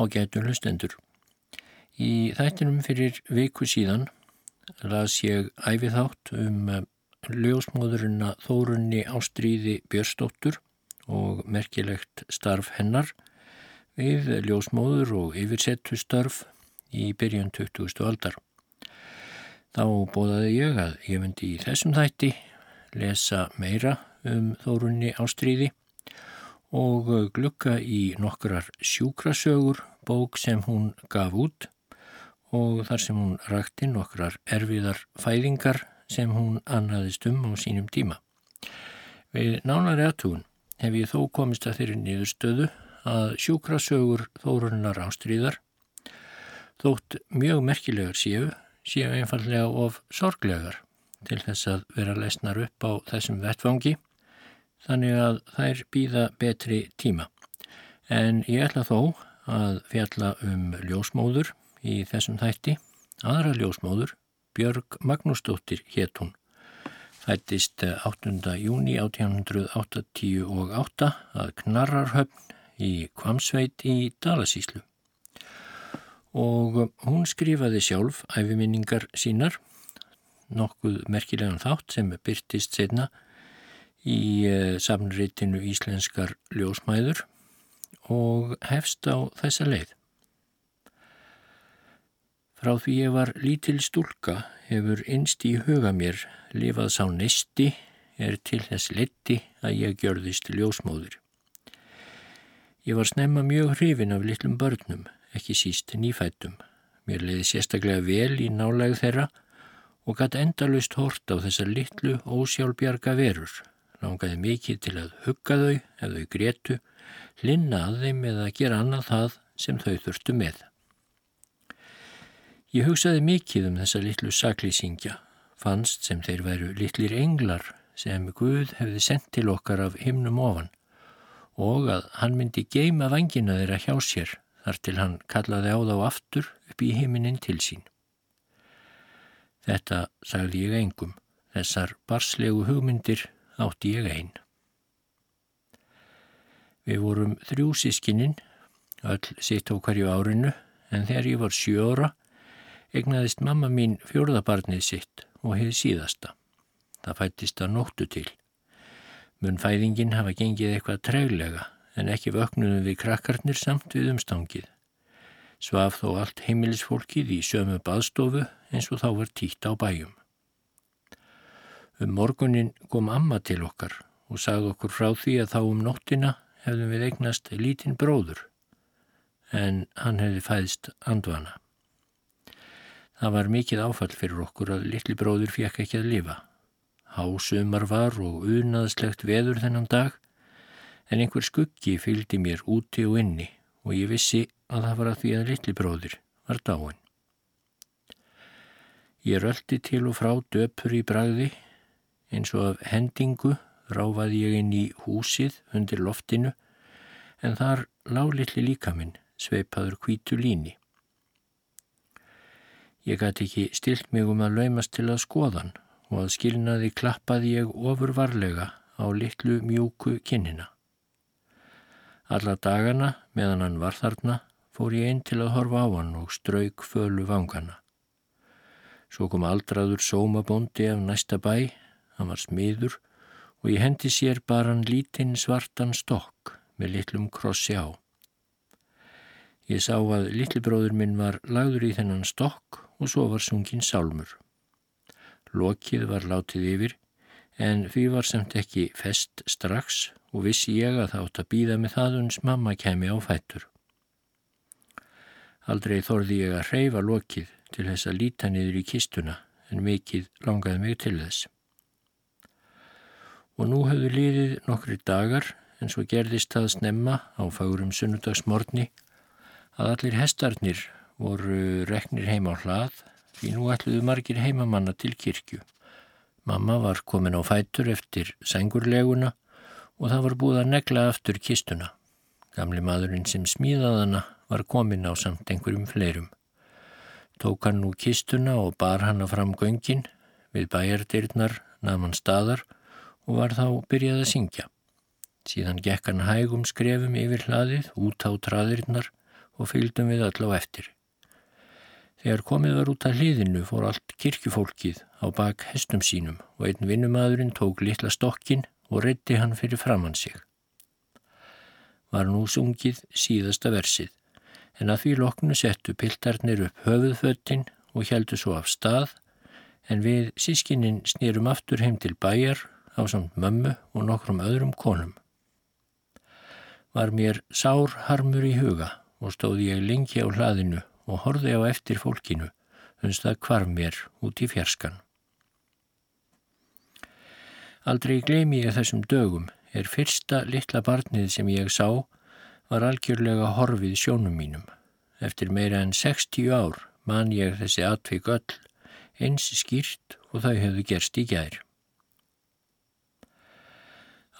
ágætu hlustendur. Í þættinum fyrir viku síðan las ég æfið um eh, ljósmóðurina Þórunni Ástríði Björnsdóttur og merkilegt starf hennar við ljósmóður og yfirsettu starf í byrjun 20. aldar. Þá bóðaði ég að ég myndi í þessum þætti lesa meira um Þórunni Ástríði og glukka í nokkrar sjúkrasögur bók sem hún gaf út og þar sem hún rakti nokkrar erfiðar fæðingar sem hún annaðist um á sínum tíma. Við nánari aðtúin hef ég þó komist að þeirri niðurstöðu að sjúkrasögur Þórunnar Ástríðar þótt mjög merkilegar séu, séu einfallega of sorglegar til þess að vera lesnar upp á þessum vettfangi þannig að þær býða betri tíma. En ég ætla þó að fjalla um ljósmóður í þessum þætti, aðra ljósmóður, Björg Magnúsdóttir hétt hún. Þættist 8. júni 1888 að Knarrarhöfn í Kvamsveit í Dalasíslu. Og hún skrifaði sjálf æfiminningar sínar, nokkuð merkilegan þátt sem byrtist setna í eh, samnreitinu Íslenskar ljósmæður og hefst á þessa leið. Frá því ég var lítil stúlka hefur innst í huga mér lifað sá nesti er til þess letti að ég gjörðist ljósmóður. Ég var snemma mjög hrifin af litlum börnum, ekki síst nýfættum. Mér leiði sérstaklega vel í nálæg þeirra og gæti endalust hort á þessa litlu ósjálfbjarga verur langaði mikið til að hugga þau ef þau grétu, linna að þeim eða gera annað það sem þau þurftu með. Ég hugsaði mikið um þessa litlu saklýsingja, fannst sem þeir væru litlir englar sem Guð hefði sendt til okkar af himnum ofan og að hann myndi geima vangina þeirra hjá sér þar til hann kallaði á þá aftur upp í heiminin til sín. Þetta sagði ég engum, þessar barslegu hugmyndir átti ég einn. Við vorum þrjú sískininn, öll sitt á hverju árinu, en þegar ég var sjóra egnaðist mamma mín fjórðabarnið sitt og hefði síðasta. Það fættist að nóttu til. Munfæðingin hafa gengið eitthvað treglega en ekki vöknuðum við krakkarnir samt við umstangið. Svaf þó allt heimilisfólkið í sömu baðstofu eins og þá var títt á bæjum. Um morgunin kom amma til okkar og sagði okkur frá því að þá um nóttina hefðum við eignast lítinn bróður, en hann hefði fæðst andvana. Það var mikið áfall fyrir okkur að litli bróður fekk ekki að lifa. Hásumar var og unaðslegt veður þennan dag, en einhver skuggi fylgdi mér úti og inni og ég vissi að það var að því að litli bróður var dáin. Ég röldi til og frá döpur í bragði eins og af hendingu ráfaði ég inn í húsið undir loftinu en þar lálitli líka minn sveipaður hvítu líni. Ég gæti ekki stilt mig um að laumast til að skoðan og að skilnaði klappaði ég ofur varlega á litlu mjúku kinnina. Alla dagana meðan hann var þarna fór ég inn til að horfa á hann og strauk fölu vangana. Svo kom aldraður sómabóndi af næsta bæ Hann var smiður og ég hendi sér bara hann lítinn svartan stokk með litlum krossi á. Ég sá að litlibróður minn var lagður í þennan stokk og svo var sungin sálmur. Lokið var látið yfir en því var samt ekki fest strax og vissi ég að það átt að býða með það uns mamma kemi á fættur. Aldrei þorði ég að hreyfa lokið til þess að líta niður í kistuna en mikið langaði mig til þess og nú hefðu liðið nokkri dagar en svo gerðist það snemma á fagurum sunnudagsmorni að allir hestarnir voru reknir heima á hlað því nú ætluðu margir heimamanna til kirkju. Mamma var komin á fætur eftir sengurleguna og það var búið að negla aftur kistuna. Gamli maðurinn sem smíðaðana var komin á samt einhverjum fleirum. Tók hann nú kistuna og bar hanna fram göngin við bæjardirnar, naman staðar og var þá byrjað að syngja. Síðan gekk hann hægum skrefum yfir hlaðið, út á traðirinnar og fylgdum við öll á eftir. Þegar komið var út af hliðinu fór allt kirkjufólkið á bak hestum sínum og einn vinnumadurinn tók litla stokkin og reytti hann fyrir framann sig. Var nú sungið síðasta versið en að því loknu settu piltarnir upp höfuðföttin og heldu svo af stað en við sískinnin snýrum aftur heim til bæjar á samt mömmu og nokkrum öðrum konum. Var mér sár harmur í huga og stóði ég lengi á hlaðinu og horfi á eftir fólkinu unst það kvarf mér út í fjerskan. Aldrei gleymi ég þessum dögum er fyrsta litla barnið sem ég sá var algjörlega horfið sjónum mínum. Eftir meira en 60 ár man ég þessi atvik öll eins skýrt og þau hefðu gerst í gær.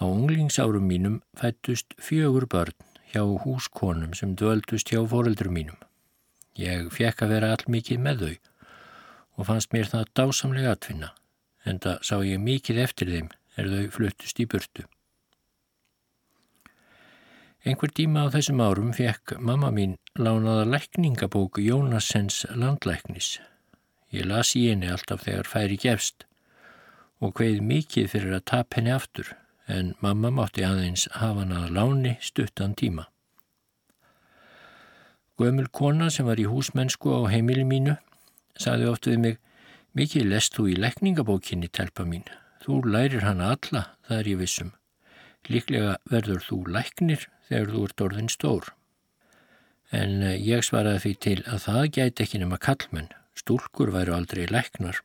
Á unglingsárum mínum fættust fjögur börn hjá húskonum sem döldust hjá foreldrum mínum. Ég fekk að vera all mikið með þau og fannst mér það dásamlega atfinna, en það sá ég mikið eftir þeim er þau fluttust í burtu. Einhver tíma á þessum árum fekk mamma mín lánaða lækningabóku Jónassens landlæknis. Ég las í henni alltaf þegar færi gefst og hveið mikið fyrir að tap henni aftur en mamma mátti aðeins hafa hann að láni stuttan tíma. Gömul kona sem var í húsmennsku á heimili mínu sagði oft við mig Mikið lest þú í lækningabókinni, telpa mín. Þú lærir hana alla, það er ég vissum. Líklega verður þú læknir þegar þú ert orðin stór. En eh, ég svaraði því til að það gæti ekki nema kallmenn. Stúlkur væru aldrei læknar.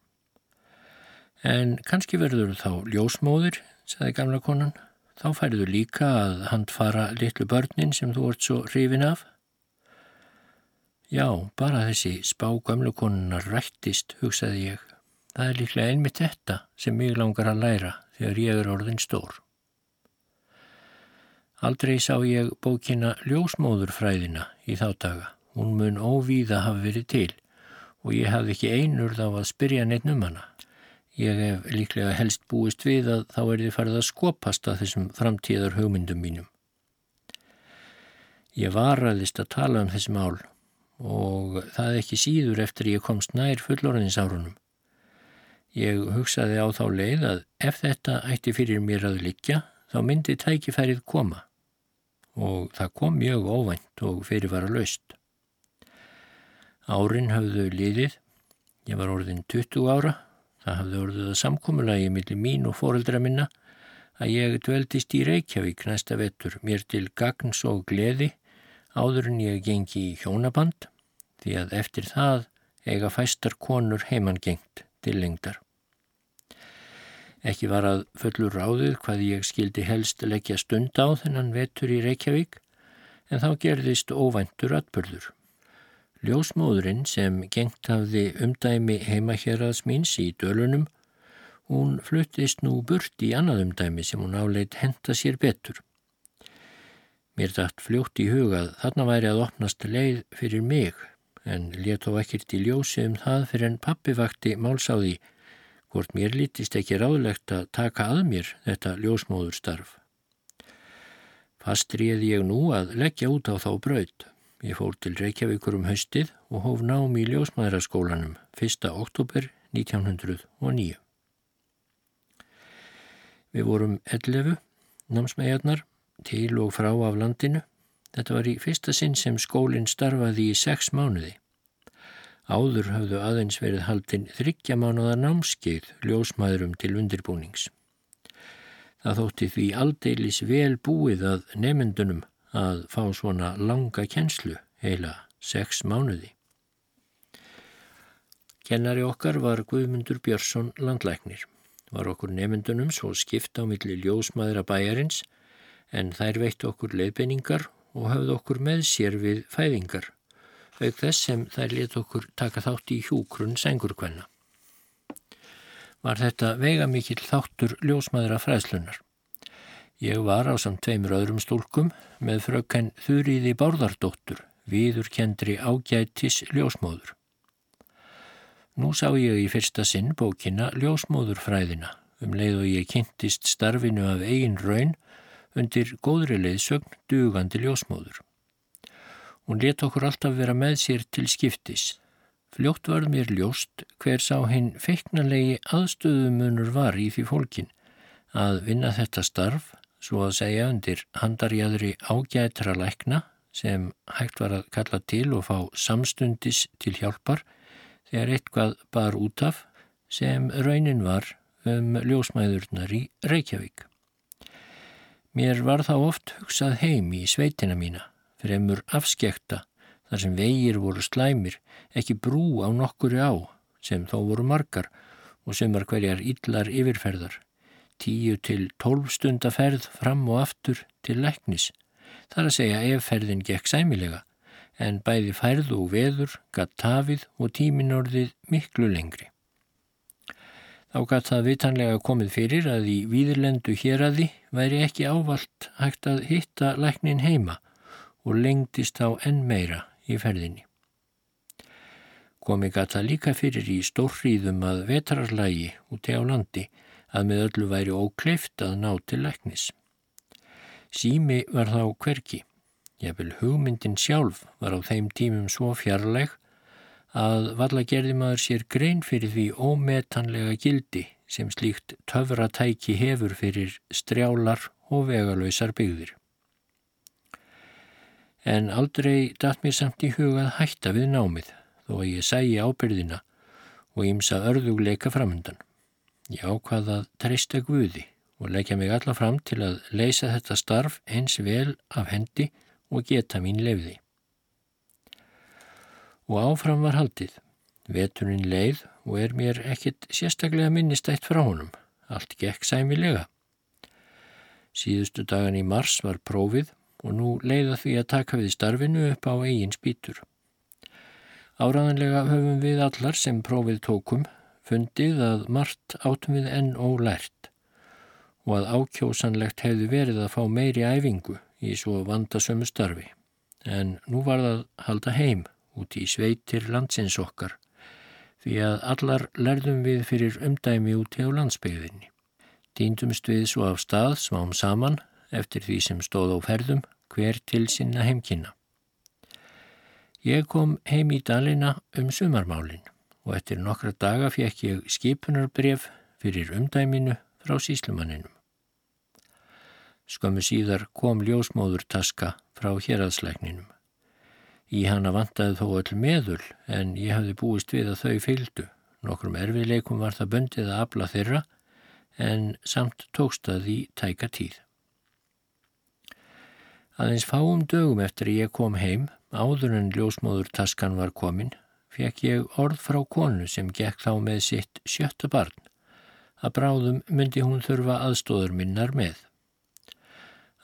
En kannski verður þá ljósmóðir, sagði gamla konan. Þá færðu líka að handfara litlu börnin sem þú ert svo hrifin af. Já, bara þessi spá gamlukonunar rættist, hugsaði ég. Það er líklega einmitt þetta sem mig langar að læra þegar ég er orðin stór. Aldrei sá ég bókina Ljósmóðurfræðina í þá daga. Hún mun óvíða hafi verið til og ég hafði ekki einur þá að spyrja neitt um hana. Ég hef líklega helst búist við að þá er þið farið að skopast að þessum framtíðar hugmyndum mínum. Ég varaðist að tala um þessi mál og það ekki síður eftir ég komst nær fullorðinsárunum. Ég hugsaði á þá leið að ef þetta ætti fyrir mér að liggja þá myndi tækifærið koma og það kom mjög óvænt og fyrir var að laust. Árin hafðu liðið, ég var orðin 20 ára, það hafði orðið að samkómulagi millir mín og foreldra minna að ég dveldist í Reykjavík næsta vettur mér til gagns og gleði áður en ég gengi í hjónaband því að eftir það eiga fæstar konur heimann gengt til lengdar. Ekki var að fullur ráðið hvað ég skildi helst leggja stund á þennan vetur í Reykjavík en þá gerðist óvæntur atbörður. Ljósmóðurinn sem gengt hafði umdæmi heimahjaraðs míns í dölunum, hún fluttist nú burt í annað umdæmi sem hún áleit henda sér betur. Mér dætt fljótt í hugað þarna væri að opnast leið fyrir mig en let þó ekkert í ljósi um það fyrir en pappi vakti málsáði hvort mér lítist ekki ráðlegt að taka að mér þetta ljósmóðurstarf. Fast réði ég nú að leggja út á þá braut. Ég fór til Reykjavíkur um haustið og hóf nám í ljósmaðuraskólanum 1. oktober 1909. Við vorum 11 námsmæjarnar til og frá af landinu. Þetta var í fyrsta sinn sem skólinn starfaði í sex mánuði. Áður hafðu aðeins verið haldinn þryggja mánuða námskeið ljósmaðurum til undirbúnings. Það þótti því aldeilis vel búið að nefndunum að fá svona langa kjenslu, heila sex mánuði. Kennari okkar var Guðmundur Björnsson landlæknir. Var okkur nefndunum svo skipt á milli ljósmaðura bæjarins en þær veitt okkur leiðbenningar og hafði okkur með sér við fæðingar, auk þess sem þær let okkur taka þátt í hjúkrun sengurkvenna. Var þetta veiga mikill þáttur ljósmaðra fræðslunar. Ég var á samt tveimur öðrum stúlkum með fröken Þurriði Bárðardóttur, viður kendri ágætis ljósmóður. Nú sá ég í fyrsta sinn bókina Ljósmóðurfræðina um leið og ég kynntist starfinu af eigin raun undir góðri leiðsögn dugandi ljósmóður. Hún let okkur alltaf vera með sér til skiptis. Fljótt var mér ljóst hver sá hinn feiknalegi aðstöðumunur var í því fólkin að vinna þetta starf, svo að segja undir handarjæðri ágætra lækna sem hægt var að kalla til og fá samstundis til hjálpar þegar eitthvað bar út af sem raunin var um ljósmæðurnar í Reykjavík. Mér var þá oft hugsað heim í sveitina mína, fremur afskekta þar sem vegir voru slæmir, ekki brú á nokkuri á, sem þó voru margar og semar hverjar illar yfirferðar, tíu til tólf stunda ferð fram og aftur til læknis. Þar að segja ef ferðin gekk sæmilega, en bæði færð og veður gatt tafið og tíminorðið miklu lengri. Þá gatt það vitanlega komið fyrir að í výðurlendu hér að því væri ekki ávalt hægt að hitta læknin heima og lengdist á enn meira í ferðinni. Komi gata líka fyrir í stórriðum að vetrarlægi úti á landi að með öllu væri ókleift að ná til læknis. Sími var þá hverki. Ég vil hugmyndin sjálf var á þeim tímum svo fjarlæg að valla gerði maður sér grein fyrir því ómetanlega gildi sem slíkt töfratæki hefur fyrir strjálar og vegalöysar byggðir en aldrei datt mér samt í hugað hætta við námið þó að ég sæi ábyrðina og ímsa örðugleika framöndan. Ég ákvaða að treysta Guði og leggja mig alla fram til að leysa þetta starf eins vel af hendi og geta mín lefði. Og áfram var haldið. Veturinn leið og er mér ekkit sérstaklega minnistætt frá honum. Allt gekk sæmilega. Síðustu dagan í mars var prófið og nú leiða því að taka við starfinu upp á eigin spýtur. Áraðanlega höfum við allar sem prófið tókum fundið að margt átum við enn ólært og að ákjósanlegt hefði verið að fá meiri æfingu í svo vandasömu starfi. En nú var það halda heim út í sveitir landsins okkar því að allar lærðum við fyrir umdæmi úti á landsbygðinni. Týndumst við svo af stað smám saman eftir því sem stóð á ferðum hver til sinna heimkynna. Ég kom heim í dalina um sumarmálin og eftir nokkra daga fekk ég skipunarbref fyrir umdæminu frá síslumanninum. Skömmu síðar kom ljósmóður taska frá héradsleikninum. Í hana vantaði þó öll meðul en ég hafði búist við að þau fylgdu. Nokkrum erfiðleikum var það böndið að abla þeirra en samt tókst að því tæka tíð. Aðeins fáum dögum eftir ég kom heim, áður en ljósmóður taskan var komin, fekk ég orð frá konu sem gekk þá með sitt sjötta barn. Að bráðum myndi hún þurfa aðstóður minnar með.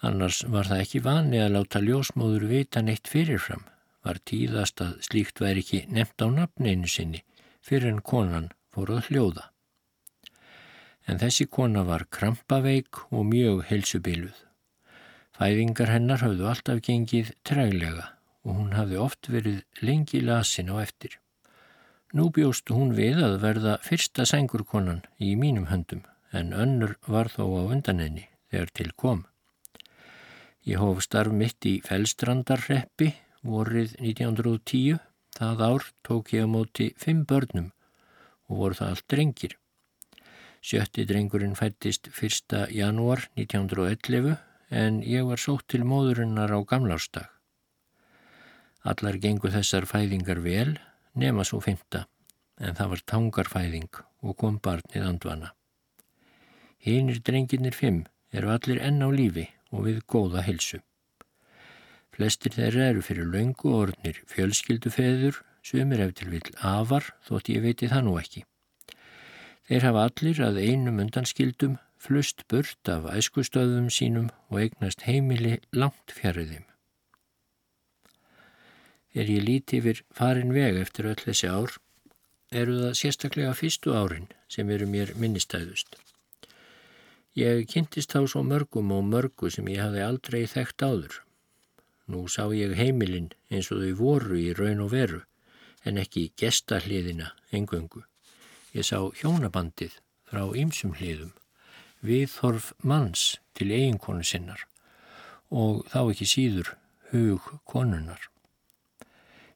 Annars var það ekki vani að láta ljósmóður vita neitt fyrirfram, var tíðast að slíkt væri ekki nefnt á nafneinu sinni fyrir en konan fór að hljóða. En þessi kona var krampaveik og mjög helsubiluð. Fæðingar hennar hafðu alltaf gengið træglega og hún hafði oft verið lengi lasin á eftir. Nú bjóstu hún við að verða fyrsta sengurkonan í mínum höndum en önnur var þó á undanenni þegar til kom. Ég hóf starf mitt í Fellstrandarreppi vorið 1910. Það ár tók ég á móti fimm börnum og voru það allt drengir. Sjötti drengurinn fættist 1. janúar 1911 en ég var sótt til móðurinnar á gamlástag. Allar gengu þessar fæðingar vel, nema svo fynda, en það var tangarfæðing og kom barnið andvana. Hínir drenginir fimm eru allir enn á lífi og við góða helsu. Flestir þeirra eru fyrir laungu ornir fjölskyldufeður, sumir eftir vill afar, þótt ég veiti það nú ekki. Þeir hafa allir að einum undanskildum flust burt af æskustöðum sínum og eignast heimili langt fjariðum. Þegar ég líti yfir farin veg eftir öll þessi ár, eru það sérstaklega fyrstu árin sem eru mér minnistæðust. Ég kynntist þá svo mörgum og mörgu sem ég hafði aldrei þekkt áður. Nú sá ég heimilinn eins og þau voru í raun og veru, en ekki gestahliðina engöngu. Ég sá hjónabandið frá ýmsum hliðum viðhorf manns til eiginkonu sinnar og þá ekki síður hug konunar.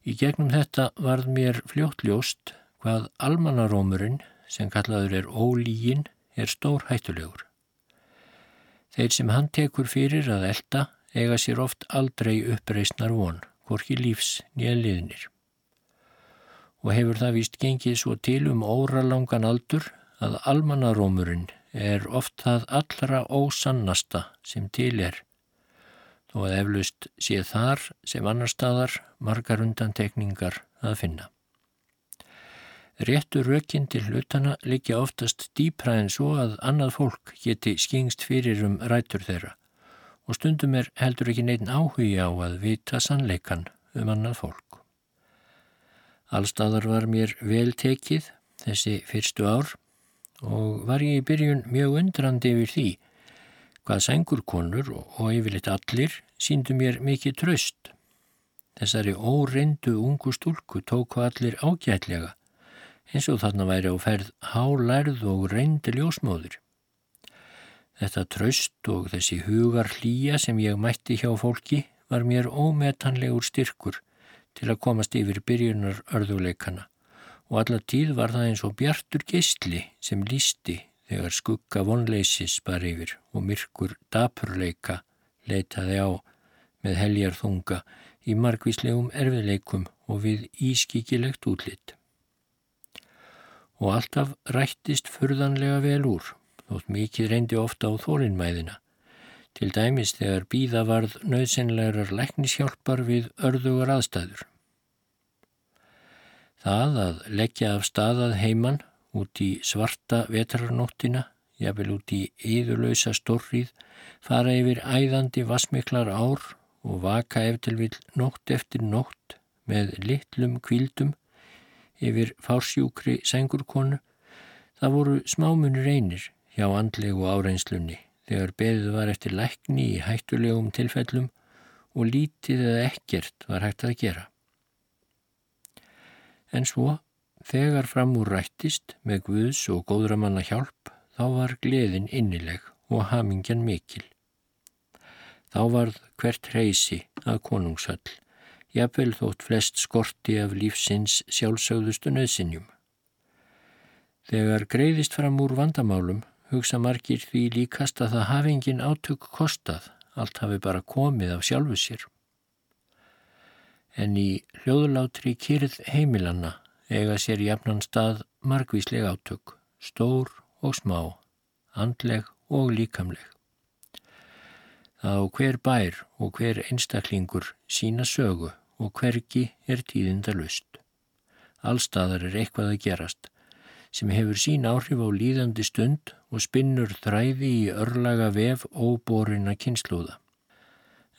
Í gegnum þetta varð mér fljóttljóst hvað almanarómurinn, sem kallaður er ólígin, er stór hættulegur. Þeir sem hann tekur fyrir að elda eiga sér oft aldrei uppreysnar von, hvorki lífs nýja liðnir. Og hefur það víst gengið svo til um óralangan aldur að almanarómurinn er oft það allra ósannasta sem til er og að eflaust sé þar sem annar staðar margar undantekningar að finna. Réttu rökinn til hlutana likja oftast dýpra en svo að annað fólk geti skingst fyrir um rætur þeirra og stundum er heldur ekki neitt áhugi á að vita sannleikan um annað fólk. Allstaðar var mér vel tekið þessi fyrstu ár og var ég í byrjun mjög undrandi yfir því hvað sengurkonur og yfirleitt allir síndu mér mikið tröst. Þessari óreindu ungu stúlku tóku allir ágætlega eins og þarna væri á ferð hálærð og reyndi ljósmóður. Þetta tröst og þessi hugar hlýja sem ég mætti hjá fólki var mér ómetanlegur styrkur til að komast yfir byrjunar örðuleikana og alla tíð var það eins og bjartur geistli sem lísti þegar skugga vonleisis bar yfir og myrkur dapurleika leitaði á með heljar þunga í margvíslegum erfiðleikum og við ískikilegt útlitt. Og alltaf rættist furðanlega vel úr, þótt mikið reyndi ofta á þólinnmæðina, til dæmis þegar býða varð nöðsynlegar læknishjálpar við örðugar aðstæður. Það að leggja af staðað heimann út í svarta vetrarnóttina, jafnvel út í yðurlausa stórrið, fara yfir æðandi vasmiklar ár og vaka eftir vil nótt eftir nótt með litlum kvíldum yfir fársjúkri sengurkonu. Það voru smámunir einir hjá andlegu áreinslunni þegar beðið var eftir lækni í hættulegum tilfellum og lítið eða ekkert var hægt að gera. En svo, þegar fram úr rættist með Guðs og góðramanna hjálp, þá var gleðin innileg og hamingjan mikil. Þá varð hvert reysi að konungshöll, jafnvel þótt flest skorti af lífsins sjálfsögðustu nöðsinjum. Þegar greiðist fram úr vandamálum hugsa margir því líkast að það hafi engin átök kostað, allt hafi bara komið af sjálfu sér. En í hljóðulátri kyrð heimilanna eiga sér jafnan stað margvísleg átök, stór og smá, andleg og líkamleg að á hver bær og hver einstaklingur sína sögu og hvergi er tíðinda lust. Allstaðar er eitthvað að gerast sem hefur sín áhrif á líðandi stund og spinnur þræði í örlaga vef óborina kynnslúða.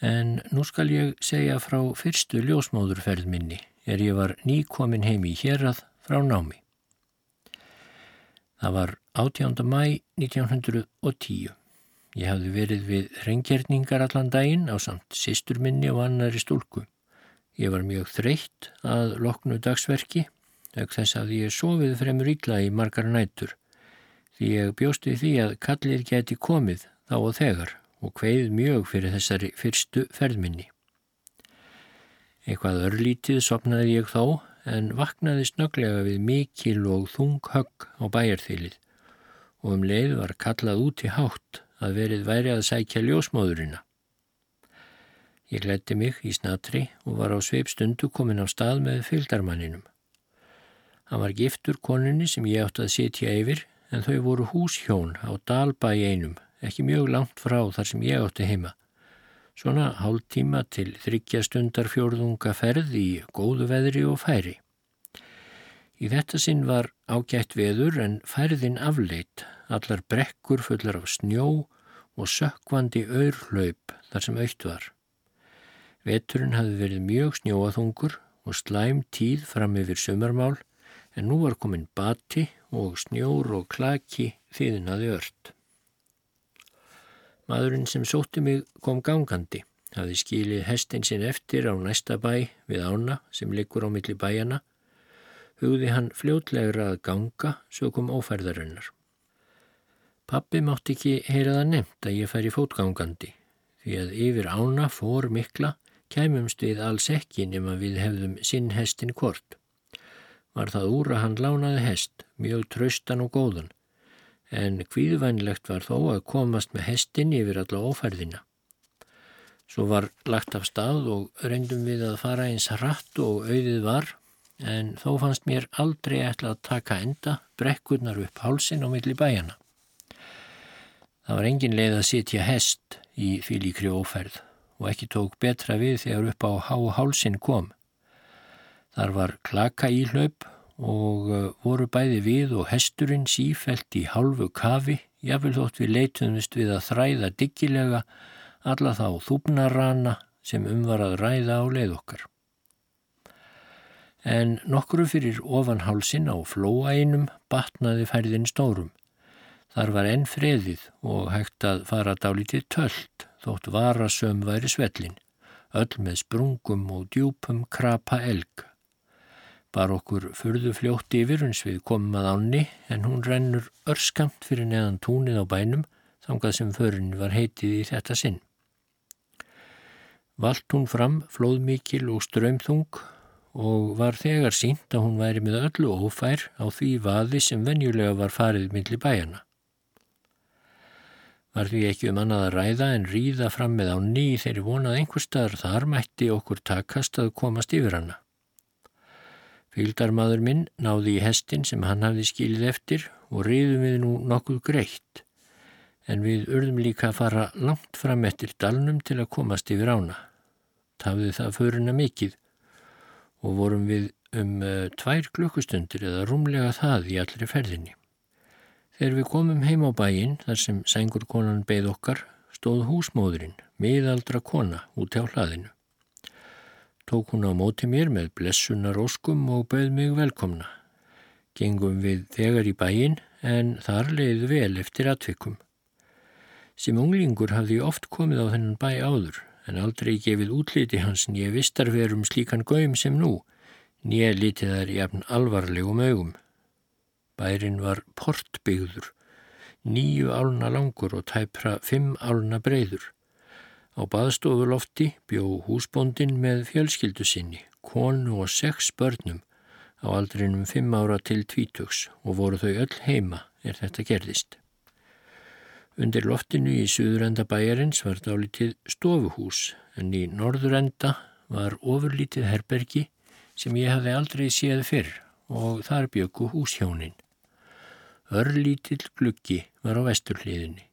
En nú skal ég segja frá fyrstu ljósmóðurferð minni er ég var nýkomin heim í hérað frá námi. Það var 18. mæ 1910. Ég hafði verið við reyngjörningar allan daginn á samt sýstur minni og annari stúlku. Ég var mjög þreytt að loknu dagsverki, auk þess að ég sofið fremur ítla í margar nætur, því ég bjóst við því að kallið geti komið þá og þegar og hveið mjög fyrir þessari fyrstu ferðminni. Eitthvað örlítið sopnaði ég þó en vaknaði snöglega við mikil og þung högg á bæjarþýlið og um leið var kallað út í hátt að verið væri að sækja ljósmóðurina. Ég gletti mig í snatri og var á sveipstundu komin á stað með fylgdarmanninum. Hann var giftur koninni sem ég átti að sitja yfir en þau voru húshjón á Dalbæ einum, ekki mjög langt frá þar sem ég átti heima. Svona hálf tíma til þryggja stundar fjórðunga ferð í góðu veðri og færi. Í þetta sinn var ágætt veður en færðin afleitt allar brekkur fullar af snjó og sökkvandi auðrhlaup þar sem aukt var. Veturinn hafði verið mjög snjóaþungur og slæm tíð fram yfir sömarmál en nú var komin bati og snjór og klaki þýðinaði ört. Maðurinn sem sótti mig kom gangandi, hafði skilið hestin sinn eftir á næsta bæ við ána sem likur á milli bæjana, hugði hann fljótlegra að ganga svo kom ófærðarinnar. Pappi mátti ekki heyra það nefnt að ég færi fótgangandi því að yfir ána fór mikla kæmumst við alls ekki nema við hefðum sinn hestin hvort. Var það úr að hann lánaði hest, mjög traustan og góðan, en hvíðvænlegt var þó að komast með hestin yfir alla ófærðina. Svo var lagt af stað og reyndum við að fara eins hratt og auðið var, en þó fannst mér aldrei ætla að taka enda brekkurnar upp hálsin á milli bæjana. Það var engin leið að sitja hest í fylíkri ófærð og ekki tók betra við þegar upp á há hálsin kom. Þar var klaka í hlaup og uh, voru bæði við og hesturinn sífælt í hálfu kafi, jáfnvel þótt við leitumist við að þræða diggilega alla þá þúpnarana sem umvar að ræða á leið okkar. En nokkru fyrir ofanhálsin á flóainum batnaði færðin stórum. Þar var enn freðið og hægt að fara dálítið töllt þótt varasöm væri svellin, öll með sprungum og djúpum krapa elg. Bar okkur fyrðu fljótti yfir uns við komum að ánni en hún rennur örskamt fyrir neðan túnið á bænum þangað sem förin var heitið í þetta sinn. Valt hún fram flóðmikil og ströymþung og var þegar sínt að hún væri með öllu ófær á því vaði sem venjulega var farið millir bæjana. Var því ekki um annað að ræða en ríða fram með ánni þeirri vonað einhver staðar þar mætti okkur takast að komast yfir hana. Fylgdarmadur minn náði í hestin sem hann hafði skilið eftir og riðum við nú nokkuð greitt, en við urðum líka að fara langt fram eftir dalnum til að komast yfir ána. Tafði það föruna mikið og vorum við um uh, tvær klukkustundir eða rúmlega það í allri ferðinni. Þegar við komum heim á bæin, þar sem sængurkonan beigð okkar, stóð húsmóðurinn, miðaldra kona, út á hlaðinu tók hún á móti mér með blessunar óskum og bauð mig velkomna. Gengum við þegar í bæin en þar leiði vel eftir atvikum. Sem unglingur hafði ég oft komið á þennan bæ áður en aldrei gefið útliti hans nýja vistarverum slíkan gaum sem nú, nýja litið þær jafn alvarlegum augum. Bærin var portbyggður, nýju álna langur og tæpra fimm álna breyður. Á baðstofulofti bjó húsbóndin með fjölskyldu sinni, konu og sex börnum á aldrinum fimm ára til tvítugs og voru þau öll heima er þetta gerðist. Undir loftinu í suðurenda bæjarins var dálítið stofuhús en í norðurenda var ofurlítið herbergi sem ég hafði aldrei séð fyrr og þar bjöku húshjónin. Örlítill gluggi var á vesturhliðinni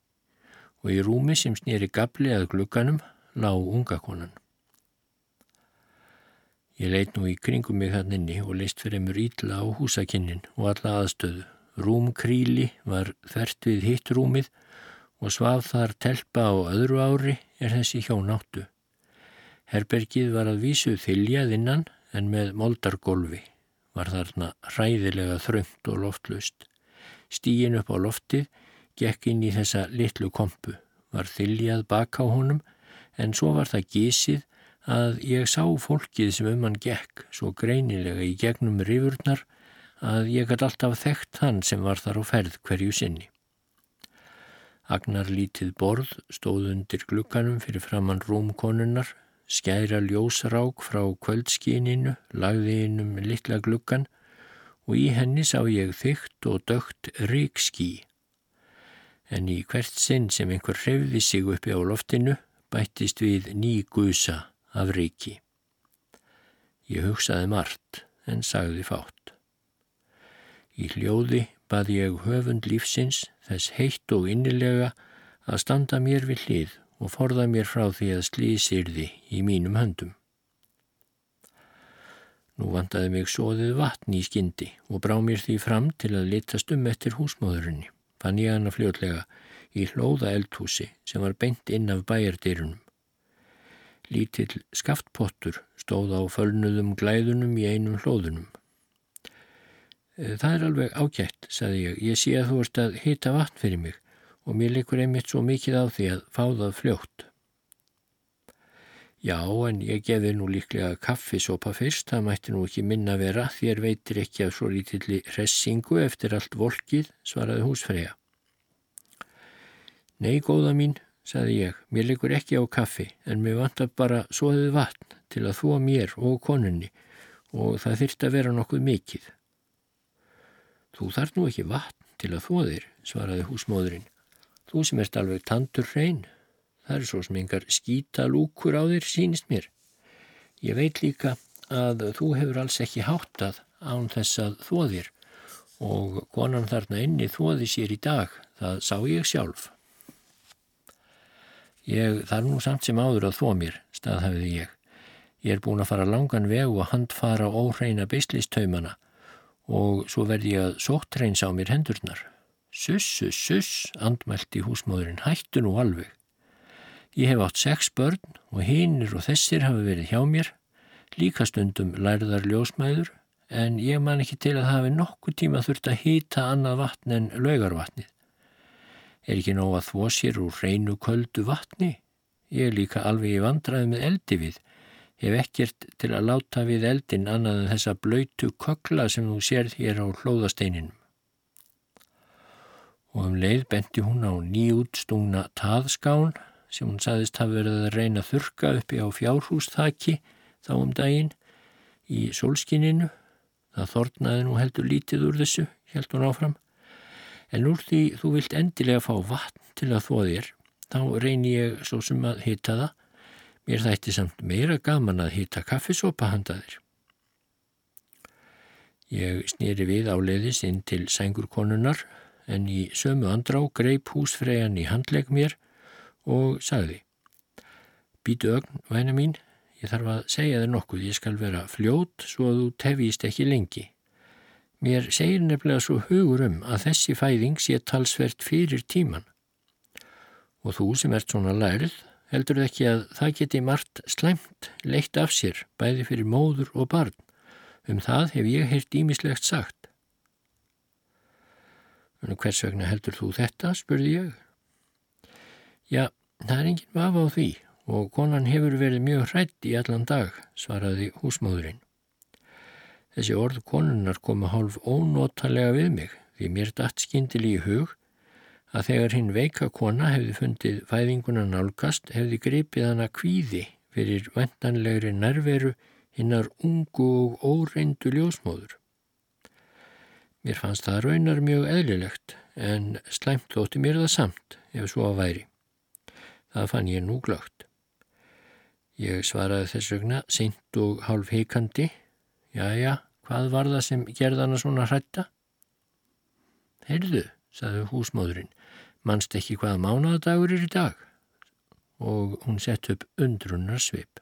og í rúmi sem snýri gabli að glugganum lág unga konan. Ég leit nú í kringum mig hann inni og leist fyrir mjög ítla á húsakinnin og alla aðstöðu. Rúmkríli var þvert við hitt rúmið og svaf þar telpa á öðru ári er þessi hjón áttu. Herbergið var að vísu þiljað innan en með moldargolfi var þarna ræðilega þröngt og loftlaust. Stíin upp á loftið gekk inn í þessa litlu kompu, var þiljað baka á honum en svo var það gísið að ég sá fólkið sem um hann gekk svo greinilega í gegnum rifurnar að ég gæti alltaf þekkt hann sem var þar á ferð hverju sinni. Agnar lítið borð stóð undir glukkanum fyrir framann rúmkonunnar, skæra ljósrák frá kvöldskíninu, lagði inn um litla glukkan og í henni sá ég þygt og dögt ríkskí en í hvert sinn sem einhver hrefði sig uppi á loftinu bættist við ný gusa af ríki. Ég hugsaði margt en sagði fátt. Í hljóði bað ég höfund lífsins þess heitt og innilega að standa mér við hlið og forða mér frá því að slísirði í mínum höndum. Nú vandaði mig sóðið vatn í skyndi og brá mér því fram til að litast um eftir húsmáðurinni fann ég hana fljótlega í hlóða eldhúsi sem var beint inn af bæjardýrunum. Lítill skaftpottur stóð á fölnuðum glæðunum í einum hlóðunum. Eh, það er alveg ágætt, saði ég. Ég sé að þú ert að hita vatn fyrir mig og mér likur einmitt svo mikið á því að fá það fljótt. Já, en ég gefi nú líklega kaffisopa fyrst, það mætti nú ekki minna vera, þér veitir ekki af svo lítilli ressingu eftir allt volkið, svaraði húsfreyja. Nei, góða mín, saði ég, mér likur ekki á kaffi en mér vantar bara svoðið vatn til að þó mér og konunni og það þyrst að vera nokkuð mikið. Þú þarf nú ekki vatn til að þó þér, svaraði húsmóðurinn. Þú sem ert alveg tandur hrein, það er svo sem engar skýta lúkur á þér sínist mér. Ég veit líka að þú hefur alls ekki háttað án þess að þó þér og konan þarna inni þóði sér í dag, það sá ég sjálf. Ég þarf nú samt sem áður að þó mér, staðhafiði ég. Ég er búin að fara langan veg og handfara óhreina beislistaumana og svo verði ég að sóttreins á mér hendurnar. Suss, suss, suss, andmælti húsmóðurinn, hættu nú alveg. Ég hef átt sex börn og hinnir og þessir hafa verið hjá mér, líka stundum lærðar ljósmæður, en ég man ekki til að hafi nokkuð tíma þurft að hýta annað vatn en laugarvatnið. Er ekki nóg að þvó sér úr reynu köldu vatni? Ég er líka alveg í vandraði með eldi við. Hef ekkert til að láta við eldin annað en þessa blöytu kökla sem þú sérð hér á hlóðasteininum. Og um leið benti hún á nýjútstungna taðskán sem hún saðist hafi verið að reyna þurka uppi á fjárhúsþaki þá um daginn í solskininu. Það þornaði nú heldur lítið úr þessu, held hún áfram. En úr því þú vilt endilega fá vatn til að þó þér, þá reynir ég svo sem að hýta það. Mér þætti samt meira gaman að hýta kaffisopa handa þér. Ég snýri við áleiðis inn til sengurkonunar en í sömu andrá greip húsfræjan í handleg mér og sagði Býtu ögn, væna mín, ég þarf að segja þér nokkuð, ég skal vera fljót svo að þú tefist ekki lengi. Mér segir nefnilega svo hugur um að þessi fæðing sé talsvert fyrir tíman. Og þú sem ert svona lærið heldur ekki að það geti margt slæmt leitt af sér bæði fyrir móður og barn. Um það hef ég heilt ímislegt sagt. En hvers vegna heldur þú þetta, spurði ég. Já, það er enginn vafa á því og konan hefur verið mjög hrætt í allan dag, svaraði húsmóðurinn. Þessi orð konunnar komu hálf ónótalega við mig því mér datt skindil í hug að þegar hinn veika kona hefði fundið fæðinguna nálgast hefði gripið hana kvíði fyrir vendanlegri nærveru hinnar ungu og óreindu ljósmóður. Mér fannst það raunar mjög eðlilegt en slæmt þótti mér það samt ef svo að væri. Það fann ég nú glögt. Ég svaraði þess vegna seint og hálf heikandi Jæja, hvað var það sem gerðana svona hrætta? Heyrðu, saði húsmóðurinn, mannst ekki hvaða mánadagur er í dag? Og hún sett upp undrunnar svip.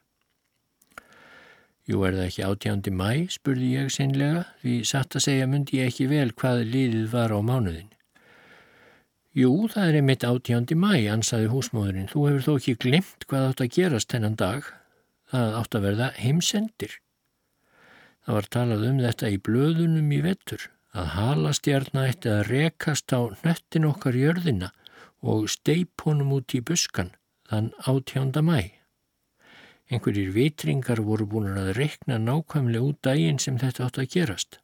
Jú, er það ekki átjándi mæ, spurði ég seinlega, því satt að segja myndi ég ekki vel hvað liðið var á mánuðin. Jú, það er einmitt átjándi mæ, ansaði húsmóðurinn. Þú hefur þó ekki glimt hvað átt að gerast hennan dag. Það átt að verða heimsendir. Það var talað um þetta í blöðunum í vettur að halastjarnætti að rekast á nöttin okkar jörðina og steip honum út í buskan þann átjánda mæ. Einhverjir vitringar voru búin að rekna nákvæmlega út daginn sem þetta átt að gerast.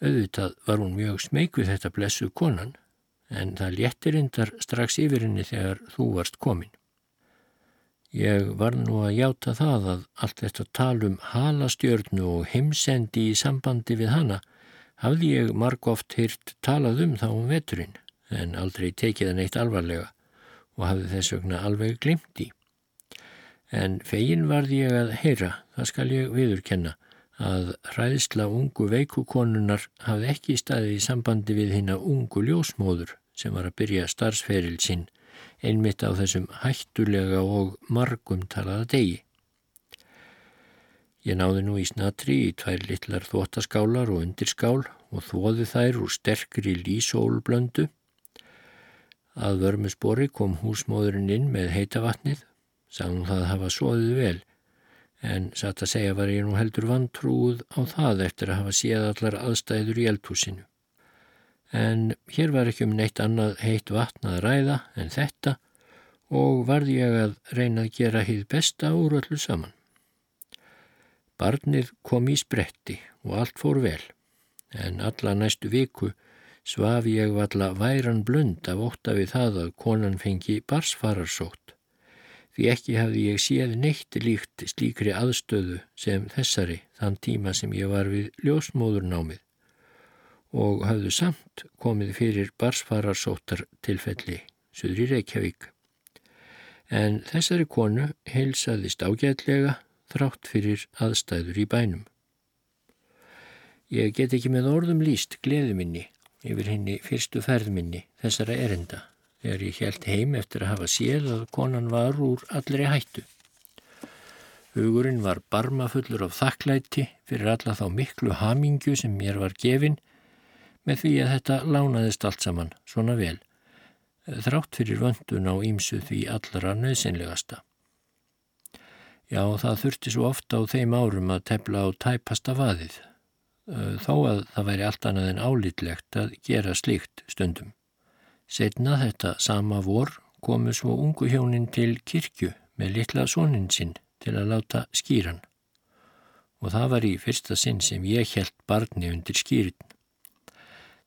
Auðvitað var hún mjög smeg við þetta blessu konan en það léttir indar strax yfir henni þegar þú varst komin. Ég var nú að játa það að allt þetta talum halastjörnu og heimsendi í sambandi við hana hafði ég marg oft hýrt talað um þá um veturinn en aldrei tekið hann eitt alvarlega og hafði þess vegna alveg glimt í. En fegin varði ég að heyra, það skal ég viðurkenna, að hræðsla ungu veikukonunar hafði ekki staðið í sambandi við hinn að ungu ljósmóður sem var að byrja starfsferil sinn einmitt á þessum hættulega og margum talaða degi. Ég náði nú í snatri í tvær litlar þvótaskálar og undirskál og þvoði þær úr sterkri lísólblöndu. Að vörmusbori kom húsmóðurinn inn með heitavatnið, sagði hún það að hafa svoðið vel, en satt að segja var ég nú heldur vantrúð á það eftir að hafa séð allar aðstæður í eldhúsinu en hér var ekki um neitt annað heitt vatn að ræða en þetta og varði ég að reyna að gera hýð besta úr öllu saman. Barnið kom í spretti og allt fór vel, en alla næstu viku svaf ég valla væran blund af ótta við það að konan fengi barsfararsótt. Því ekki hafði ég séð neitt líkt slíkri aðstöðu sem þessari þann tíma sem ég var við ljósmóðurnámið og hafðu samt komið fyrir barsfararsóttar tilfelli söður í Reykjavík. En þessari konu heilsaðist ágætlega þrátt fyrir aðstæður í bænum. Ég get ekki með orðum líst gleði minni yfir henni fyrstu ferðminni þessara erinda þegar ég held heim eftir að hafa séð að konan var úr allri hættu. Hugurinn var barmafullur af þakklæti fyrir alla þá miklu hamingju sem mér var gefin með því að þetta lánaðist allt saman svona vel, þrátt fyrir vöndun á ímsu því allra nöðsynlegasta. Já, það þurfti svo ofta á þeim árum að tefla á tæpasta vaðið, þó að það væri allt annað en álítlegt að gera slíkt stundum. Setna þetta sama vor komu svo ungu hjónin til kirkju með litla sónin sinn til að láta skýran og það var í fyrsta sinn sem ég held barni undir skýrin.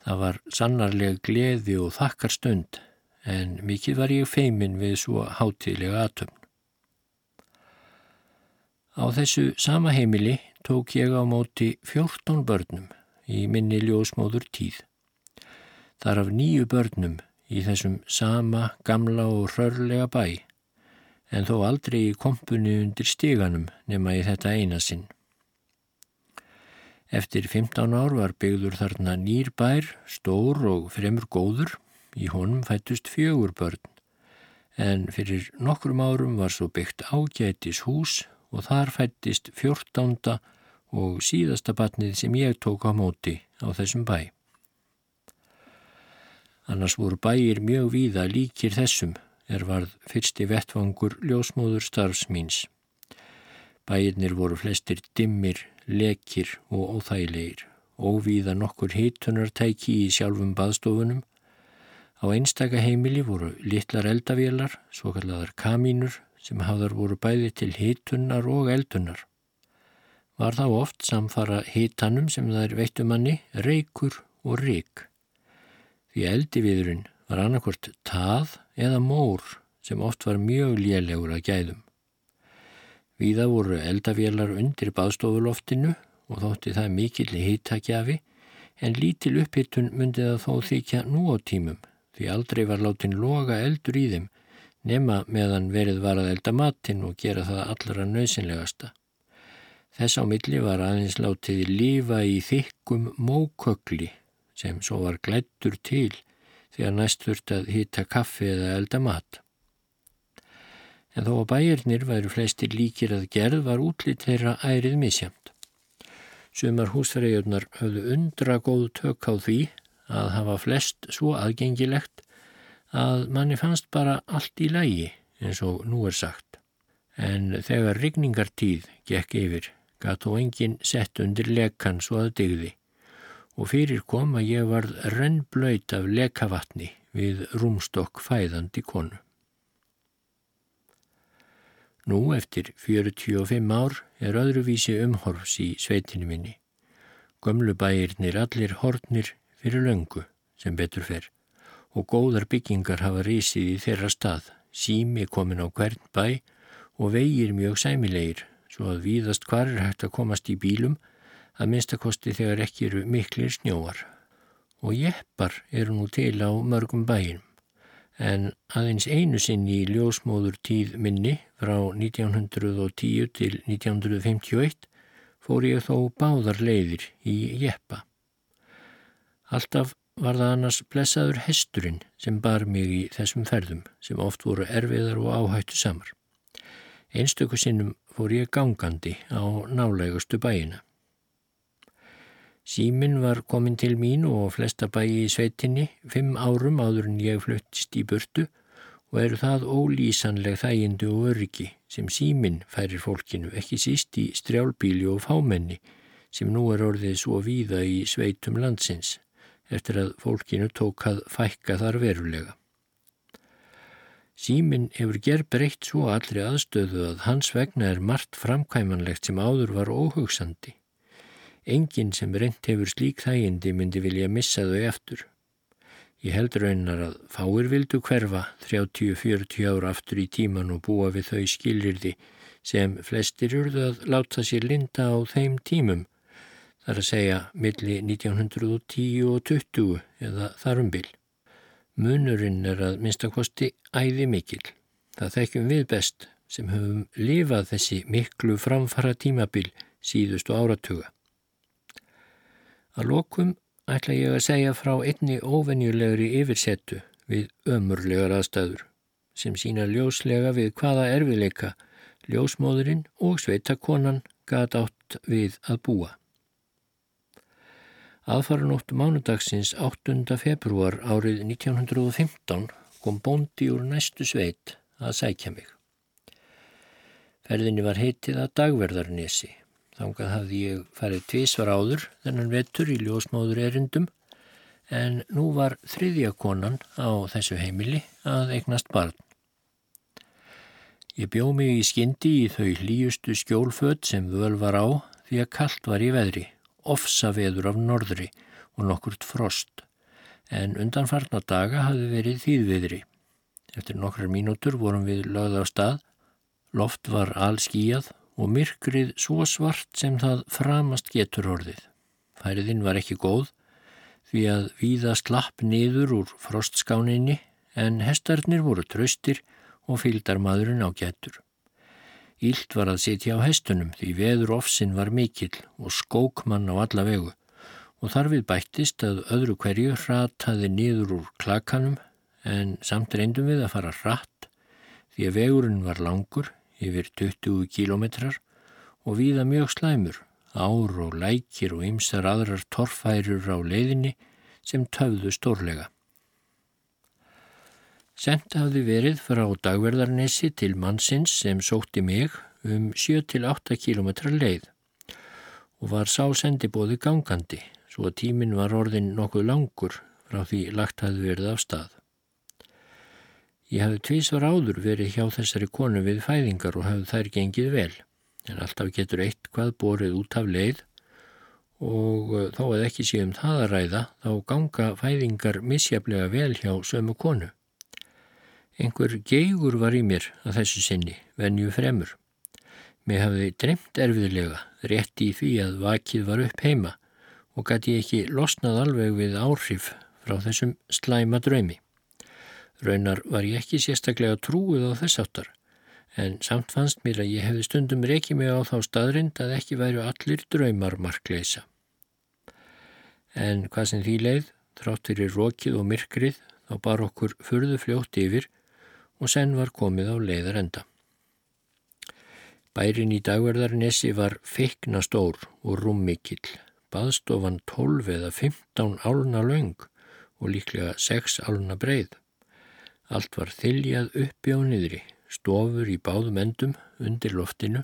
Það var sannarlega gleði og þakkar stund en mikið var ég feimin við svo hátilega atöfn. Á þessu sama heimili tók ég á móti 14 börnum í minni ljósmóður tíð. Þar af nýju börnum í þessum sama gamla og hrörlega bæ, en þó aldrei í kompunni undir stíganum nema í þetta eina sinn. Eftir 15 ár var byggður þarna nýr bær, stór og fremur góður, í honum fættust fjögur börn, en fyrir nokkrum árum var svo byggt ágætis hús og þar fættist fjórtánda og síðasta batnið sem ég tók á móti á þessum bæ. Annars voru bæir mjög víða líkir þessum er varð fyrsti vettvangur ljósmóður starfsmýns. Bæirnir voru flestir dimmir, lekir og óþægilegir, óvíða nokkur hitunartæki í sjálfum baðstofunum. Á einstaka heimili voru litlar eldavélar, svo kalladar kamínur, sem hafðar voru bæði til hitunnar og eldunar var þá oft samfara hitanum sem þær veittumanni reykur og rík. Því eldiviðurinn var annarkvört tað eða mór sem oft var mjög lélegur að gæðum. Víða voru eldavélar undir baðstofuloftinu og þótti það mikill hitakjafi en lítil upphittun myndi það þó þykja nú á tímum því aldrei var látin loga eldur í þeim nema meðan verið var að elda matinn og gera það allra nöðsynlegasta. Þess á milli var aðeins látið lífa í þykkum mókökli sem svo var glættur til þegar næst þurft að hýtta kaffi eða elda mat. En þó að bæjarnir væru flestir líkir að gerð var útlýtt þeirra ærið misjamt. Sumar húsfæriðjörnar höfðu undra góð tök á því að hafa flest svo aðgengilegt að manni fannst bara allt í lægi eins og nú er sagt. En þegar rigningartíð gekk yfir gatt og enginn sett undir lekan svo að digði og fyrir kom að ég varð rennblöyt af lekavatni við rúmstokk fæðandi konu. Nú eftir 45 ár er öðruvísi umhorfs í sveitinu minni. Gömlubæirnir allir hortnir fyrir löngu sem betur fer og góðar byggingar hafa risið í þeirra stað, sími komin á hvern bæ og vegir mjög sæmilegir svo að víðast hvar er hægt að komast í bílum að minnstakosti þegar ekki eru miklir snjóar. Og jeppar eru nú til á mörgum bæinum, en aðeins einu sinn í ljósmóður tíð minni frá 1910 til 1951 fór ég þó báðar leiðir í jeppa. Alltaf var það annars blessaður hesturinn sem bar mig í þessum ferðum sem oft voru erfiðar og áhættu samar. Einstöku sinnum fór ég gangandi á nálegustu bæina. Símin var komin til mín og flesta bæi í sveitinni fimm árum áður en ég fluttist í burtu og eru það ólýsanleg þægindu og öryggi sem símin færir fólkinu ekki síst í strjálbíli og fámenni sem nú er orðið svo víða í sveitum landsins eftir að fólkinu tók að fækka þar verulega. Símin hefur gerð breytt svo allri aðstöðu að hans vegna er margt framkvæmanlegt sem áður var óhugsandi. Engin sem reynt hefur slík þægindi myndi vilja missa þau eftir Ég held raunar að fáir vildu hverfa 30-40 ára aftur í tíman og búa við þau skilirði sem flestir urðu að láta sér linda á þeim tímum, þar að segja milli 1910 og 20 eða þarumbil. Munurinn er að minnstakosti æði mikil. Það þekkjum við best sem höfum lifað þessi miklu framfara tímabil síðustu áratuga. Að lokum ætla ég að segja frá einni óvenjulegri yfirsettu við ömurlegar aðstæður sem sína ljóslega við hvaða erfileika ljósmóðurinn og sveitakonan gata átt við að búa. Aðfaranóttu mánudagsins 8. februar árið 1915 kom bóndi úr næstu sveit að sækja mig. Ferðinni var heitið að dagverðarnesi Þángað hafði ég farið tvísvar áður þennan vettur í ljósmáður erindum en nú var þriðja konan á þessu heimili að eignast barn. Ég bjó mig í skyndi í þau hlýjustu skjólfödd sem völ var á því að kallt var í veðri, ofsa veður af norðri og nokkurt frost, en undanfarna daga hafði verið þýðviðri. Eftir nokkrar mínútur vorum við lögð á stað, loft var allskíjað og myrkrið svo svart sem það framast getur orðið. Færiðinn var ekki góð því að víða slapp niður úr frostskáninni en hestarnir voru tröstir og fylgdar maðurinn á getur. Ílt var að sitja á hestunum því veður ofsinn var mikill og skók mann á alla vegu og þar við bættist að öðru hverju rataði niður úr klakanum en samt reyndum við að fara rætt því að vegurinn var langur yfir 20 kílometrar og víða mjög slæmur, ár og lækir og ymsar aðrar torfærur á leiðinni sem töfðu stórlega. Sent hafði verið frá dagverðarnesi til mannsins sem sótti mig um 7-8 km leið og var sá sendibóði gangandi svo að tímin var orðin nokkuð langur frá því lagt hafði verið af stað. Ég hafði tvísvar áður verið hjá þessari konu við fæðingar og hafði þær gengið vel, en alltaf getur eitt hvað borið út af leið og uh, þó að ekki séum það að ræða þá ganga fæðingar misjaflega vel hjá sömu konu. Einhver geigur var í mér að þessu sinni, venju fremur. Mér hafði dremt erfiðlega, rétt í því að vakið var upp heima og gæti ekki losnað alveg við áhrif frá þessum slæma draumi. Raunar var ég ekki sérstaklega trúið á þess áttar, en samt fannst mér að ég hefði stundum reykið mig á þá staðrind að ekki væru allir draumar markleisa. En hvað sem því leið, þrátt fyrir rókið og myrkrið, þá bar okkur fyrðu fljótt yfir og senn var komið á leiðar enda. Bærin í dagverðarnesi var feikna stór og rúmmikill, baðstofan 12 eða 15 áluna laung og líklega 6 áluna breið. Allt var þiljað uppi á niðri, stofur í báðum endum undir loftinu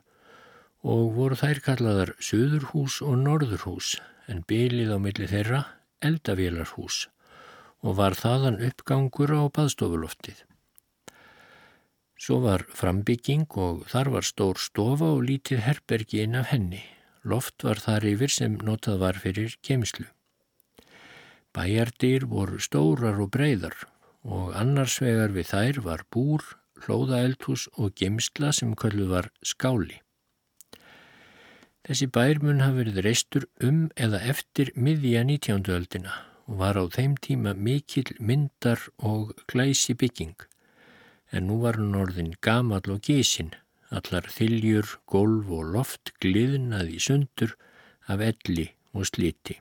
og voru þær kallaðar Suðurhús og Norðurhús en bylið á milli þeirra eldavélarhús og var þaðan uppgangur á baðstofuloftið. Svo var frambygging og þar var stór stofa og lítið herbergi inn af henni. Loft var þar yfir sem notað var fyrir kemislu. Bæjardyr voru stórar og breyðar og annars vegar við þær var búr, hlóðaeldhús og gemsla sem kölluð var skáli. Þessi bær mun hafi verið reistur um eða eftir miðja 19. öldina og var á þeim tíma mikill myndar og glæsi bygging en nú var hann orðin gamal og gísin, allar þiljur, golf og loft gliðnað í sundur af elli og sliti.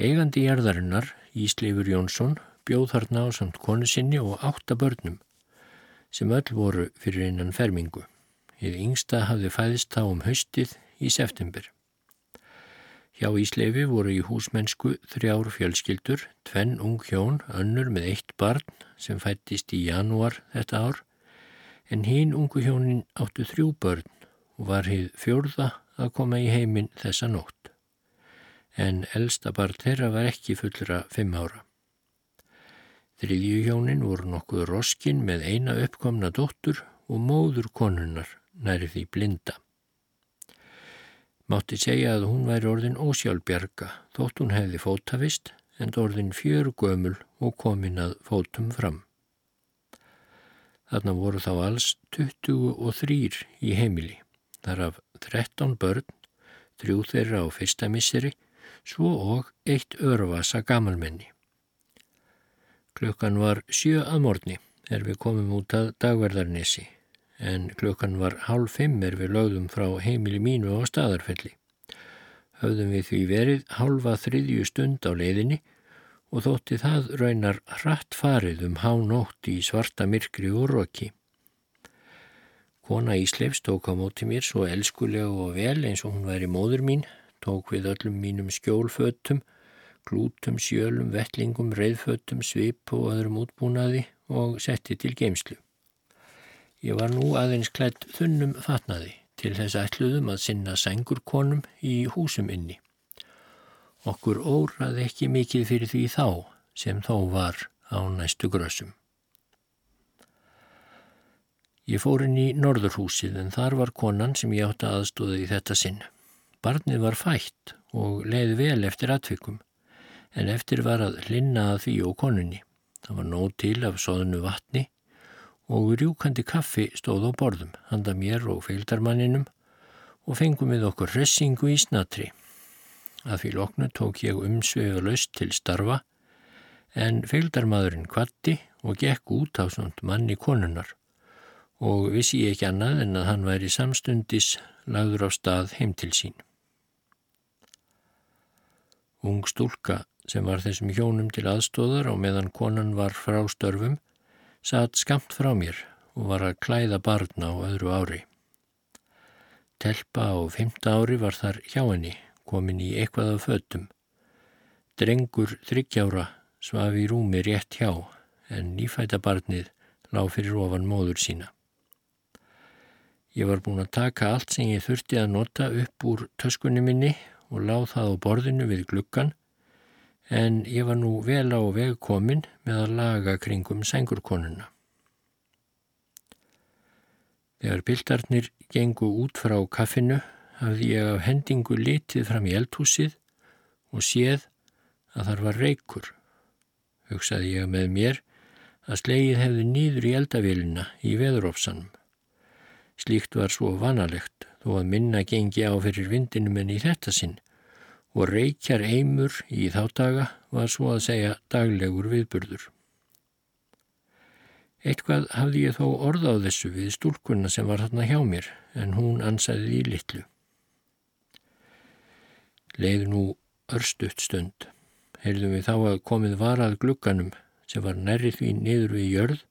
Eigandi jarðarinnar, Ísleifur Jónsson, bjóð þarna á samt konu sinni og átta börnum sem öll voru fyrir einan fermingu. Íð yngsta hafði fæðist þá um haustið í september. Hjá Ísleifi voru í húsmennsku þrjár fjölskyldur, tvenn ung hjón, önnur með eitt barn sem fættist í janúar þetta ár, en hín ungu hjónin áttu þrjú börn og var hið fjórða að koma í heiminn þessa nótt. En elsta barn þeirra var ekki fullra fimm ára. Þriðjuhjónin voru nokkuð roskin með eina uppkomna dóttur og móður konunnar næri því blinda. Mátti segja að hún væri orðin ósjálfbjarga þótt hún hefði fótavist en orðin fjör gömul og komin að fótum fram. Þarna voru þá alls 23 í heimili, þar af 13 börn, þrjú þeirra á fyrsta misseri, svo og eitt örvasa gamalmenni. Klukkan var sjö að morgni er við komum út að dagverðarnesi en klukkan var hálf fimm er við lögðum frá heimili mínu á staðarfelli. Höfðum við því verið hálfa þriðju stund á leiðinni og þótti það raunar hratt farið um hánótt í svarta myrkri og roki. Kona Ísleifs tók á móti mér svo elskulega og vel eins og hún væri móður mín, tók við öllum mínum skjólfötum, klútum, sjölum, vettlingum, reyðfötum, svip og öðrum útbúnaði og setti til geimslu. Ég var nú aðeins klætt þunnum fatnaði til þess ætluðum að sinna sengurkonum í húsum inni. Okkur óraði ekki mikið fyrir því þá sem þó var á næstu grössum. Ég fór inn í norðurhúsið en þar var konan sem ég átti aðstóða í þetta sinn. Barnið var fætt og leiði vel eftir atvikum en eftir var að hlinna að því og konunni. Það var nóg til af soðinu vatni og rjúkandi kaffi stóð á borðum, handa mér og feildarmanninum og fengum við okkur hressingu í snatri. Að því loknu tók ég umsvega löst til starfa en feildarmadurinn kvatti og gekk út á svont manni konunar og vissi ég ekki annað en að hann væri samstundis lagður á stað heim til sín. Ung stúlka sem var þessum hjónum til aðstóðar og meðan konan var frá störfum satt skamt frá mér og var að klæða barna á öðru ári. Telpa á fymta ári var þar hjá henni, komin í eitthvað af föttum. Drengur þryggjára svaf í rúmi rétt hjá, en nýfæta barnið lág fyrir ofan móður sína. Ég var búin að taka allt sem ég þurfti að nota upp úr töskunni minni og láð það á borðinu við glukkan en ég var nú vel á veg komin með að laga kringum sengurkonuna. Þegar pildarnir gengu út frá kaffinu hafði ég af hendingu litið fram í eldhúsið og séð að þar var reykur. Hugsaði ég með mér að slegið hefði nýður í eldavélina í veðurófsanum. Slíkt var svo vanalegt þó að minna gengi á fyrir vindinum en í þetta sinn og reykjar eimur í þá daga var svo að segja daglegur viðburður. Eitthvað hafði ég þó orð á þessu við stúlkunna sem var þarna hjá mér en hún ansaði í litlu. Leið nú örstuðt stund. Heyrðum við þá að komið varað glugganum sem var nærrið því niður við jörð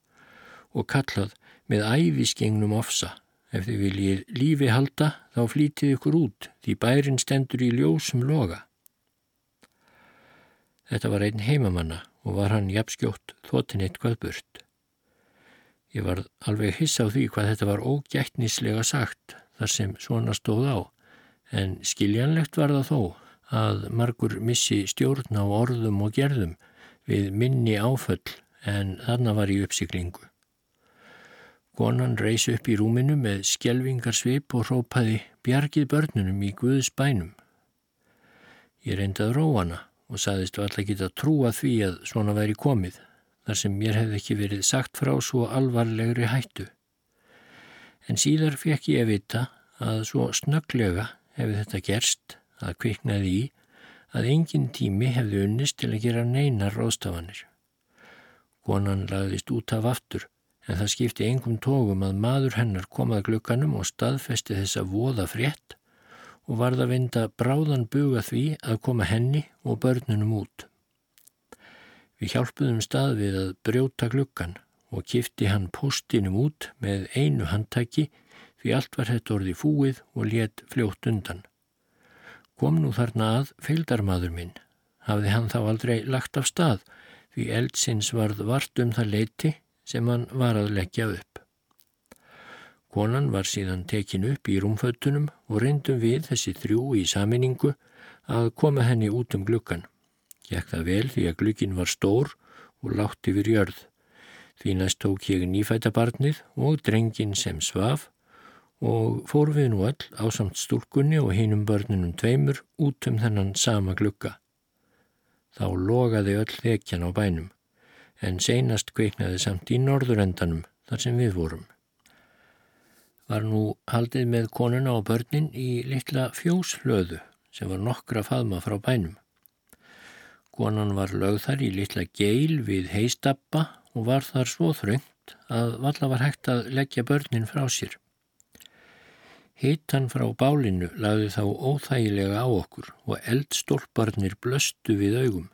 og kallað með æfisgengnum ofsa Ef þið viljið lífi halda þá flítið ykkur út því bærin stendur í ljósum loga. Þetta var einn heimamanna og var hann jafnskjótt þotin eitthvað burt. Ég var alveg hiss á því hvað þetta var ógætnislega sagt þar sem svona stóð á en skiljanlegt var það þó að margur missi stjórn á orðum og gerðum við minni áföll en þarna var í uppsiklingu. Konan reys upp í rúminu með skjelvingarsvip og rópaði bjargið börnunum í Guðs bænum. Ég reyndað róana og saðist alltaf geta trúa því að svona væri komið, þar sem mér hefði ekki verið sagt frá svo alvarlegri hættu. En síðar fekk ég að vita að svo snögglega hefði þetta gerst að kviknaði í að engin tími hefði unnist til að gera neinar ráðstafanir. Konan lagðist út af aftur en það skipti engum tógum að maður hennar komað glukkanum og staðfesti þessa voða frétt og varða að vinda bráðan buga því að koma henni og börnunum út. Við hjálpuðum stað við að brjóta glukkan og kifti hann postinum út með einu handtæki því allt var hætt orði fúið og létt fljótt undan. Kom nú þarna að feildarmadur minn. Hafði hann þá aldrei lagt af stað því eldsins varð vart um það leiti sem hann var að leggja upp. Konan var síðan tekin upp í rúmföttunum og reyndum við þessi þrjú í saminningu að koma henni út um glukkan. Gekk það vel því að glukkin var stór og látt yfir jörð. Því næst tók ég nýfætabarnið og drengin sem svaf og fór við nú all á samt stúlkunni og hinum börnunum tveimur út um þennan sama glukka. þá logaði öll þekjan á bænum, en seinast kveiknaði samt í norðurendanum þar sem við vorum. Var nú haldið með konuna og börnin í litla fjóslöðu sem var nokkra faðma frá bænum. Konan var lögð þar í litla geil við heistappa og var þar svo þröngt að valla var hægt að leggja börnin frá sér. Hittan frá bálinu lagði þá óþægilega á okkur og eldstólparnir blöstu við augum.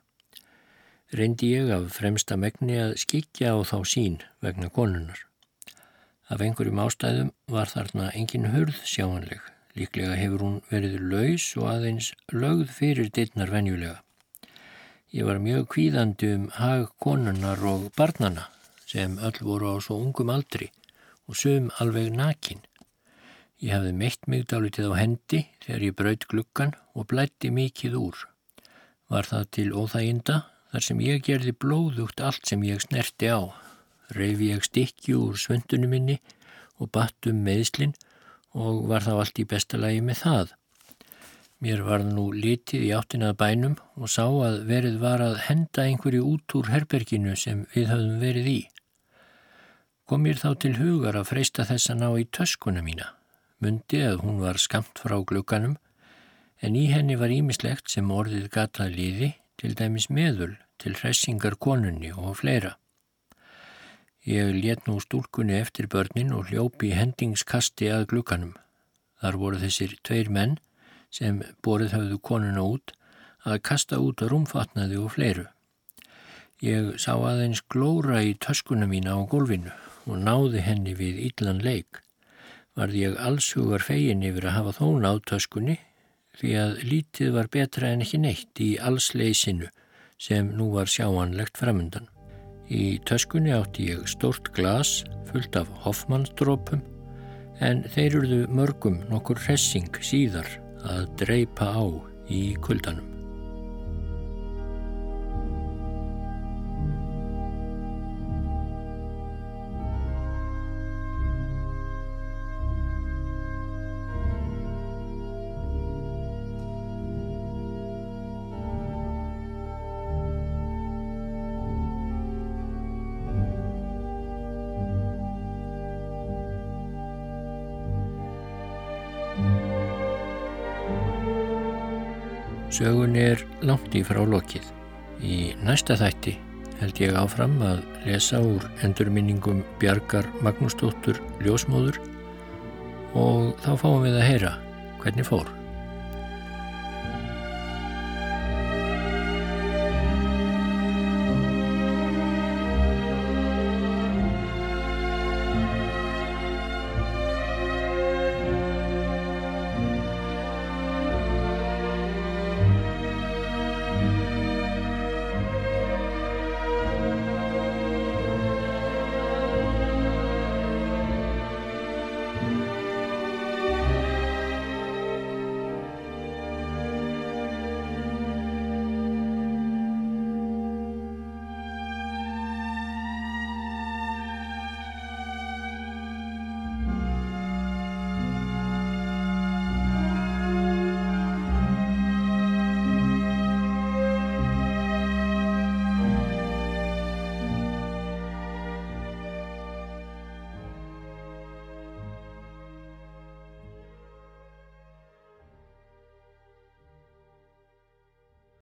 Reyndi ég af fremsta megni að skikja á þá sín vegna konunar. Af einhverjum ástæðum var þarna engin hurð sjáanleg. Líklega hefur hún verið laus og aðeins lögð fyrir dittnar venjulega. Ég var mjög kvíðandi um hag konunar og barnana sem öll voru á svo ungum aldri og sögum alveg nakin. Ég hafði meitt mig dálitið á hendi þegar ég braut gluggan og blætti mikið úr. Var það til óþæginda þar sem ég gerði blóðugt allt sem ég snerti á reyfi ég stikki úr svöndunum minni og batt um meðslinn og var þá allt í bestalagi með það. Mér var nú litið í áttinað bænum og sá að verið var að henda einhverju út úr herberginu sem við höfðum verið í. Kom mér þá til hugar að freysta þess að ná í töskuna mína. Mundi að hún var skamt frá glukkanum en í henni var ímislegt sem orðið gatað liði til dæmis meðul til hressingar konunni og fleira. Ég let nú stúlkunni eftir börnin og hljópi hendingskasti að glukkanum. Þar voru þessir tveir menn sem borið höfðu konuna út að kasta út að rúmfatnaði og fleiru. Ég sá aðeins glóra í töskuna mína á gólfinu og náði henni við íllan leik. Varði ég allshugar fegin yfir að hafa þó náð töskunni því að lítið var betra en ekki neitt í allsleisinu sem nú var sjáanlegt framundan. Í töskunni átti ég stórt glas fullt af hoffmannsdrópum en þeir eruðu mörgum nokkur hressing síðar að dreipa á í kuldanum. Sögun er langt í frá lokið. Í næsta þætti held ég áfram að lesa úr endurminningum Bjarkar Magnúsdóttur Ljósmóður og þá fáum við að heyra hvernig fór.